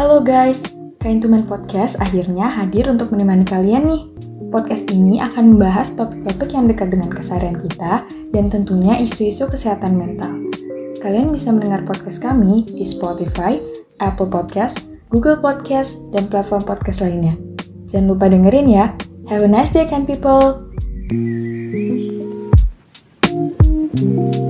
Halo guys, Kain Tumen Podcast akhirnya hadir untuk menemani kalian nih. Podcast ini akan membahas topik-topik yang dekat dengan keseharian kita dan tentunya isu-isu kesehatan mental. Kalian bisa mendengar podcast kami di Spotify, Apple Podcast, Google Podcast, dan platform podcast lainnya. Jangan lupa dengerin ya. Have a nice day, kind people! thank you